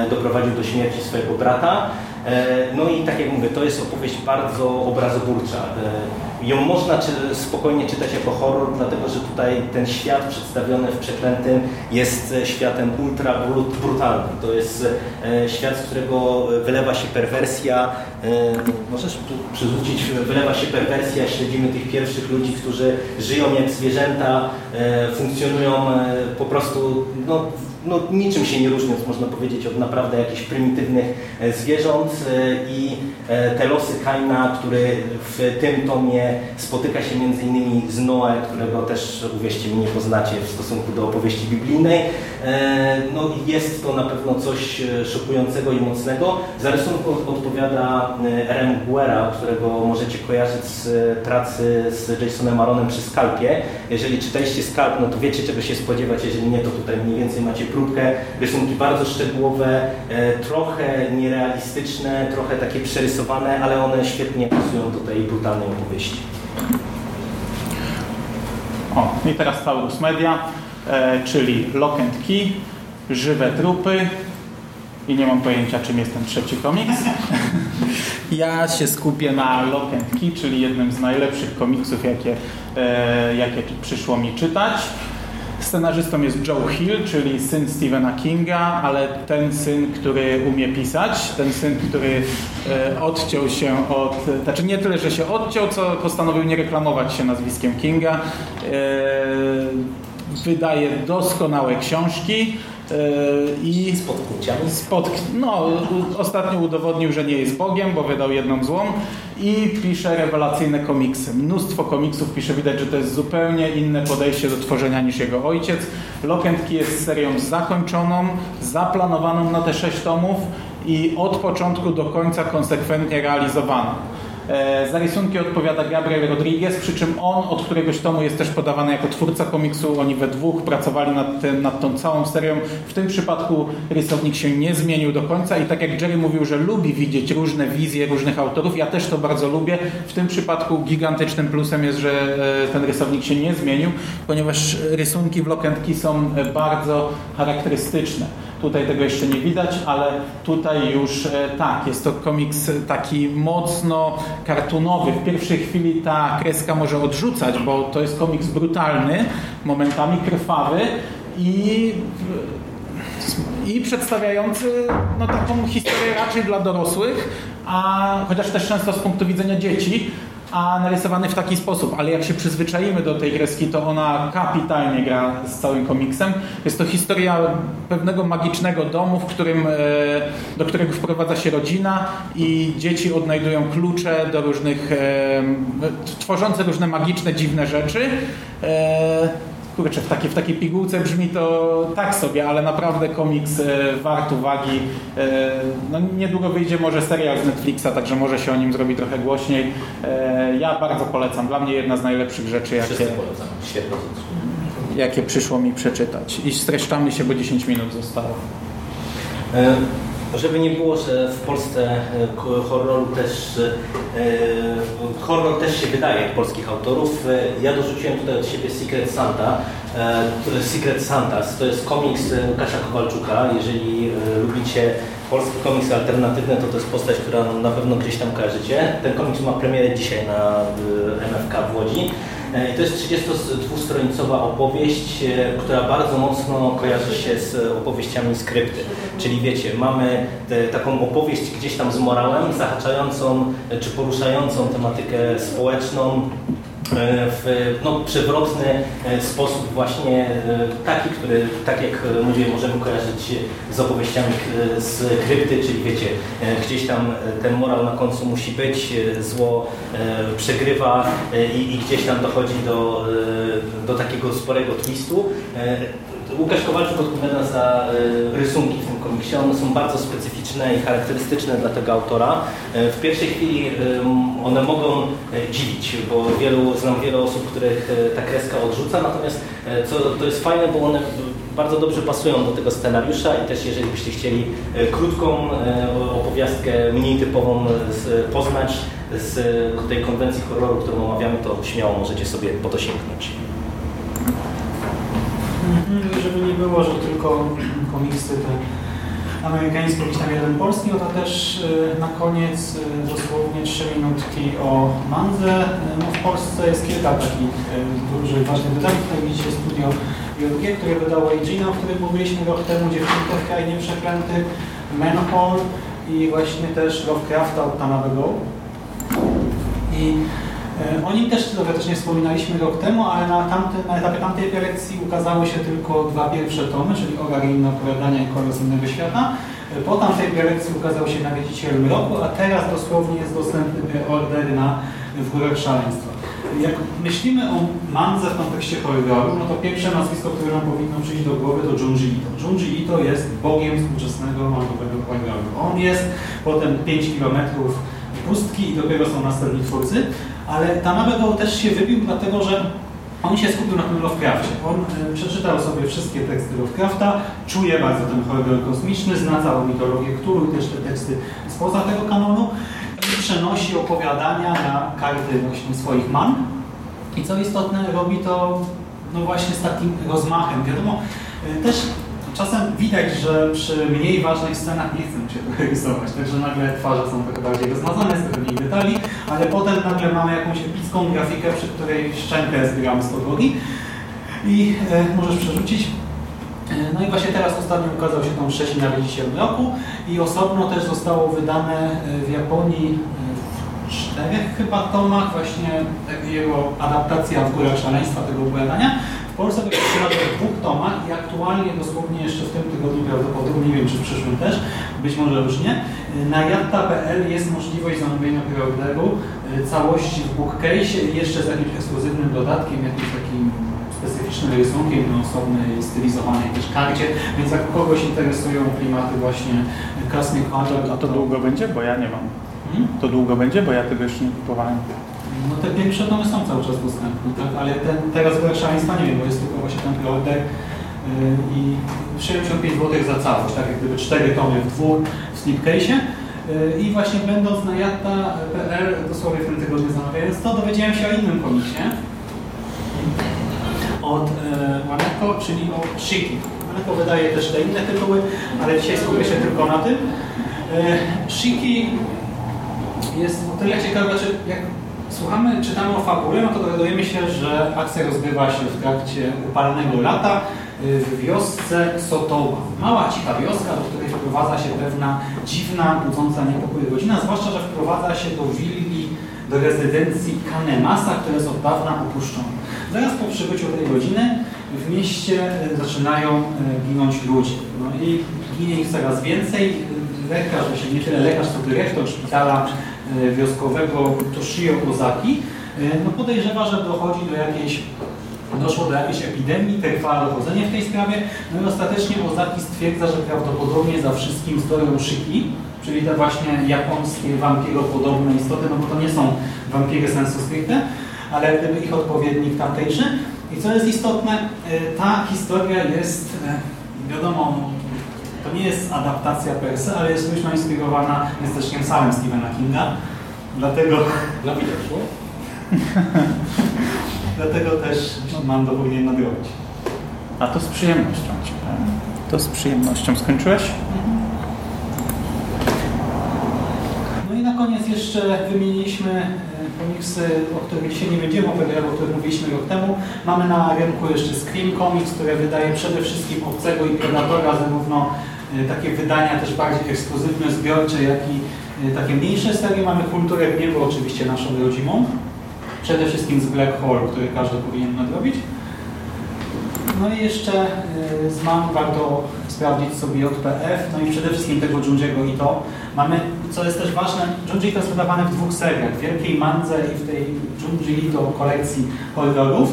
doprowadził do śmierci swojego brata. E, No i tak jak mówię, to jest opowieść bardzo obrazoburcza. E, Ją można czy, spokojnie czytać jako horror, dlatego że tutaj ten świat przedstawiony w Przeklętym jest e, światem ultra bru- brutalnym. To jest e, świat, z którego wylewa się perwersja. e, Możesz przerzucić, wylewa się perwersja, śledzimy tych pierwszych ludzi, którzy żyją jak zwierzęta, e, funkcjonują e, po prostu no, no, niczym się nie różniąc, można powiedzieć, od naprawdę jakichś prymitywnych e, zwierząt e, i e, te losy Kaina, który w tym tomie spotyka się innymi z Noe, którego też, uwierzcie mi, nie poznacie w stosunku do opowieści biblijnej. E, No, jest to na pewno coś e, szokującego i mocnego. Za rysunku odpowiada e, R.M. Guerra, którego możecie kojarzyć z pracy z Jasonem Aronem przy Skalpie. Jeżeli czytaliście Skalp, no to wiecie czego się spodziewać, jeżeli nie, to tutaj mniej więcej macie próbkę. Rysunki bardzo szczegółowe, trochę nierealistyczne, trochę takie przerysowane, ale one świetnie pasują do tej brutalnej opowieści.
O, i teraz Taurus Media, e, czyli Lock and Key, żywe trupy i nie mam pojęcia czym jest ten trzeci komiks. [LAUGHS] Ja się skupię na Lock and Key, czyli jednym z najlepszych komiksów, jakie, e, jakie przyszło mi czytać. Scenarzystą jest Joe Hill, czyli syn Stephena Kinga, ale ten syn, który umie pisać, ten syn, który e, odciął się od, znaczy nie tyle, że się odciął, co postanowił nie reklamować się nazwiskiem Kinga. E, Wydaje doskonałe książki i
Z podkłuciami.
Spod, no, ostatnio udowodnił, że nie jest Bogiem, bo wydał jedną złą i pisze rewelacyjne komiksy. Mnóstwo komiksów pisze, widać, że to jest zupełnie inne podejście do tworzenia niż jego ojciec. Key jest serią zakończoną, zaplanowaną na te sześć tomów i od początku do końca konsekwentnie realizowaną. E, Za rysunki odpowiada Gabriel Rodriguez, przy czym on od któregoś tomu jest też podawany jako twórca komiksu. Oni we dwóch pracowali nad, tym, nad tą całą serią. W tym przypadku rysownik się nie zmienił do końca i tak jak Jerry mówił, że lubi widzieć różne wizje różnych autorów, ja też to bardzo lubię. W tym przypadku gigantycznym plusem jest, że e, ten rysownik się nie zmienił, ponieważ rysunki w Key są e, bardzo charakterystyczne. Tutaj tego jeszcze nie widać, ale tutaj już e, tak, jest to komiks taki mocno kartunowy. W pierwszej chwili ta kreska może odrzucać, bo to jest komiks brutalny, momentami krwawy i i przedstawiający no, taką historię raczej dla dorosłych, a chociaż też często z punktu widzenia dzieci, a narysowany w taki sposób, ale jak się przyzwyczaimy do tej kreski, to ona kapitalnie gra z całym komiksem. Jest to historia pewnego magicznego domu, w którym, e, do którego wprowadza się rodzina i dzieci odnajdują klucze do różnych, e, tworzące różne magiczne, dziwne rzeczy. Kurczę, w takiej, w takiej pigułce brzmi to tak sobie, ale naprawdę komiks e, wart uwagi. E, no, niedługo wyjdzie może serial z Netflixa, także może się o nim zrobi trochę głośniej. E, ja bardzo polecam. Dla mnie jedna z najlepszych rzeczy, jakie,
Wszyscy polecam. Świetna rzecz.
jakie przyszło mi przeczytać. I streszczamy się, bo 10 minut zostało.
E, Żeby nie było, że w Polsce e, horroru też, e, horror też się wydaje polskich autorów. E, Ja dorzuciłem tutaj od siebie Secret Santa. E, Secret Santas to jest komiks e, Łukasza Kowalczuka. Jeżeli e, lubicie polski komiks alternatywny, to to jest postać, która na pewno gdzieś tam kojarzycie. Ten komiks ma premierę dzisiaj na e, MFK w Łodzi. E, to jest 32-stronicowa opowieść, e, która bardzo mocno kojarzy się z opowieściami skrypty. Czyli wiecie, mamy te, taką opowieść gdzieś tam z morałem, zahaczającą e, czy poruszającą tematykę społeczną, w no, przewrotny e, sposób właśnie e, taki, który, tak jak mówię, możemy kojarzyć z opowieściami z krypty, czyli wiecie, gdzieś tam ten morał na końcu musi być, zło przegrywa i, i gdzieś tam dochodzi do, do takiego sporego twistu. Łukasz Kowalczyk odpowiada za e, rysunki w tym komiksie. One są bardzo specyficzne i charakterystyczne dla tego autora. E, w pierwszej chwili one mogą dziwić, bo wielu, znam wiele osób, których ta kreska odrzuca, natomiast co, to jest fajne, bo one bardzo dobrze pasują do tego scenariusza i też jeżeli byście chcieli krótką opowiastkę, mniej typową poznać z tej konwencji horroru, którą omawiamy, to śmiało możecie sobie po to sięgnąć.
Było, że tylko komiksy te amerykańskie, jakiś tam jeden polski, no to też y, na koniec y, dosłownie trzy minutki o Manze. No w Polsce jest kilka takich dużych, ważnych wydarzeń. Tutaj widzicie studio JG, które wydało Egina, o którym mówiliśmy rok temu, Dziewczynka w Krainie Przeklętych, Manhole i właśnie też Lovecrafta od Tanabego. I E, o nim też teoretycznie wspominaliśmy rok temu, ale na, tamty, na etapie tamtej prelekcji ukazały się tylko dwa pierwsze tomy, czyli Ogar i inne opowiadania i Kolor z innego świata. E, po tamtej prelekcji ukazał się Nawiedziciel Mroku, a teraz dosłownie jest dostępny order na W Górach Szaleństwa. Jak myślimy o Mandze w kontekście horroru, no to pierwsze nazwisko, które nam powinno przyjść do głowy to Junji Ito. Junji Ito jest bogiem współczesnego mangowego horroru. On jest potem 5 kilometrów pustki i dopiero są następni twórcy, ale Tanabego też się wybił, dlatego że on się skupił na tym Lovecraftie. On y, przeczytał sobie wszystkie teksty Lovecrafta, czuje bardzo ten horror kosmiczny, zna całą mitologię Cthulhu też te teksty spoza tego kanonu i przenosi opowiadania na karty właśnie swoich man. I co istotne, robi to no właśnie z takim rozmachem. Wiadomo, y, też czasem widać, że przy mniej ważnych scenach nie chcę się rysować, także nagle twarze są trochę bardziej rozmazane, jest trochę mniej detali, ale potem nagle mamy jakąś epicką grafikę, przy której szczękę zbieramy z podłogi. I e, możesz przerzucić. E, no i właśnie teraz ostatnio ukazał się tą Trzeci na w roku i osobno też zostało wydane e, w Japonii e, w czterech chyba tomach. Właśnie jego adaptacja w Górach Szaleństwa tego opowiadania Polsce nawet w dwóch tomach i aktualnie dosłownie jeszcze w tym tygodniu prawdopodobnie, nie wiem czy w przyszłym też, być może już nie, na jatta.pl jest możliwość zamówienia preorderu e, całości w bookcase jeszcze z jakimś ekskluzywnym dodatkiem, jakimś takim specyficznym rysunkiem na osobnej, stylizowanej też karcie, więc jak kogoś interesują klimaty właśnie Cosmic Horror...
A to długo będzie? Bo ja nie mam. Hmm? To długo będzie? Bo ja tego jeszcze nie kupowałem.
No te pierwsze domy są cały czas dostępne, tak? ale ten, teraz w szaleństwa nie wiem, bo jest tylko właśnie ten preorder yy, i 75 zł za całość, tak jak gdyby 4 tomy w dwóch w slipcase'ie. Yy, I właśnie będąc na jatta.pl dosłownie w tym tygodniu zamawiając to, dowiedziałem się o innym komiksie od yy, Maneko, czyli o Shiki. Maneko wydaje też te inne tytuły, ale dzisiaj skupię się tylko na tym. Shiki jest o tyle ciekawe, znaczy jak słuchamy, czytamy o fabule, no to dowiadujemy się, że akcja rozgrywa się w trakcie upalnego lata y, w wiosce Sotowa. Mała, cicha wioska, do której wprowadza się pewna dziwna, budząca niepokój godzina, zwłaszcza, że wprowadza się do willi, do rezydencji Kanemasa, która jest od dawna opuszczona. Zaraz po przybyciu tej godziny w mieście y, zaczynają y, ginąć ludzie. No i ginie ich coraz więcej. Lekarz, właśnie nie tyle lekarz, co dyrektor szpitala wioskowego Toshio Ozaki, e, no podejrzewa, że dochodzi do jakiejś doszło do jakiejś epidemii, trwa dochodzenie w tej sprawie, no i ostatecznie Ozaki stwierdza, że prawdopodobnie za wszystkim stoją szyki, czyli te właśnie japońskie wampiropodobne istoty, no bo to nie są wampiry sensu stricte, ale gdyby ich odpowiednik tamtejszy. I co jest istotne, e, ta historia jest, wiadomo, to nie jest adaptacja per se, ale jest myślą inspirowana miasteczkiem Salem Stephena Kinga. Dlatego...
Dla widoczną. [LAUGHS]
Dlatego też mam do powinien nadrobić.
A to z przyjemnością. To z przyjemnością. Skończyłeś?
No i na koniec jeszcze wymieniliśmy e, komiksy, o których dzisiaj nie będziemy opowiadać, o których mówiliśmy rok temu. Mamy na rynku jeszcze Scream Comics, które wydaje przede wszystkim Obcego i Predatora, zarówno takie wydania też bardziej ekskluzywne, zbiorcze, jak i e, takie mniejsze serie. Mamy Kulturę Gniewu, oczywiście naszą rodzimą. Przede wszystkim z Black Hole, który każdy powinien nadrobić. No i jeszcze y, z MAM warto sprawdzić sobie JPF, no i przede wszystkim tego Junji'ego i to. Mamy, co jest też ważne, Junji to jest wydawane w dwóch seriach, w Wielkiej Mandze i w tej Junji Ito kolekcji horrorów.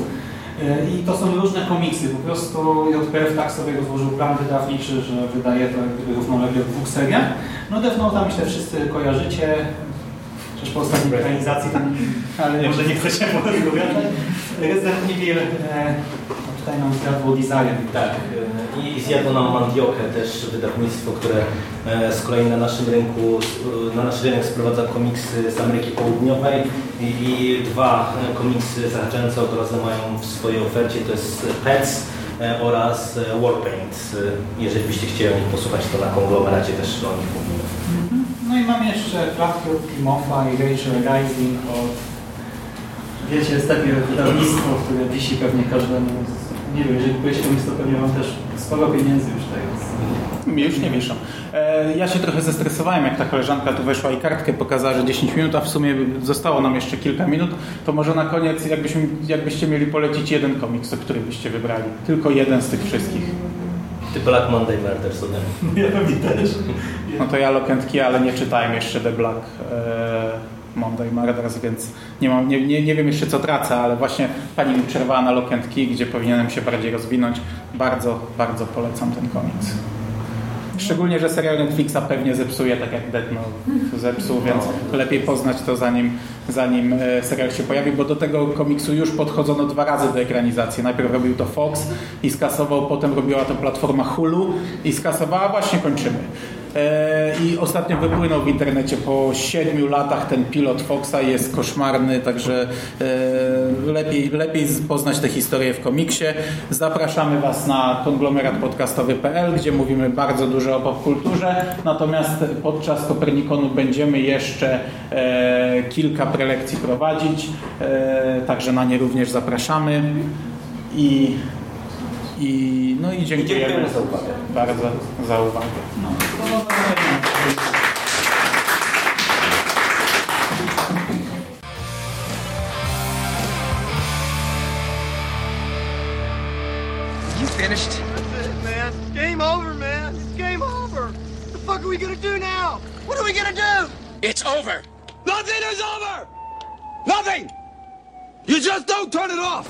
Y, I to są różne komiksy, po prostu JPF tak sobie rozłożył plan wydawniczy, że wydaje to jak gdyby równolegle w dwóch seriach. No Death Note'a myślę wszyscy kojarzycie, Przecież po ostatniej ekranizacji tam, [LAUGHS] ale może nie chcę się wypowiadać. Resident Evil, e, tutaj nam zjadło Desire.
Tak, e, i zjadło nam Mandiokę też wydawnictwo, które e, z kolei na naszym rynku, e, na nasz rynek sprowadza komiksy z Ameryki Południowej i, i dwa komiksy zahaczające o grozę mają w swojej ofercie, to jest Pets oraz Warpaint. Jeżeli byście chcieli o nich posłuchać, to na konglomeracie też o nich mówimy.
No i mam jeszcze klatki od Kimofa i Rachel Rising od... Wiecie, jest takie wydawnictwo, które wisi pewnie każdemu. Nie wiem, jeżeli kupujecie komiks, to pewnie mam też sporo pieniędzy już.
Mnie już nie wiszą. E, ja się trochę zestresowałem, jak ta koleżanka tu weszła i kartkę pokazała, że 10 minut, a w sumie zostało nam jeszcze kilka minut. To może na koniec, jakbyśmy, jakbyście mieli polecić jeden komiks, to który byście wybrali? Tylko jeden z tych wszystkich.
Ty Black Monday Murders ode mnie. [LAUGHS]
Ja też.
No to ja Key, ale nie czytałem jeszcze The Black Monday Murders, więc nie, mam, nie, nie, nie wiem jeszcze co tracę, ale właśnie pani mi przerwała na Lock and Key, gdzie powinienem się bardziej rozwinąć. Bardzo, bardzo polecam ten komiks. Szczególnie, że serial Netflixa pewnie zepsuje, tak jak Death Note zepsuł, więc lepiej poznać to zanim, zanim e, serial się pojawi, bo do tego komiksu już podchodzono dwa razy do ekranizacji. Najpierw robił to Fox i skasował, potem robiła to platforma Hulu i skasowała, właśnie kończymy. E, I ostatnio wypłynął w internecie po siedmiu latach ten pilot Foxa jest koszmarny, także e, lepiej, lepiej poznać tę historię w komiksie. Zapraszamy Was na konglomeratpodcastowy.pl, gdzie mówimy bardzo dużo o popkulturze, natomiast podczas Kopernikonu będziemy jeszcze e, kilka prelekcji prowadzić, także na nie również zapraszamy i, i, no i dziękujemy,
dziękujemy za uwagę.
bardzo za uwagę.
No.
You finished?
That's it, man. Game over, man. It's game over. What the fuck are we gonna do now? What are we gonna do?
It's over. Nothing is over. Nothing. You just don't turn it off.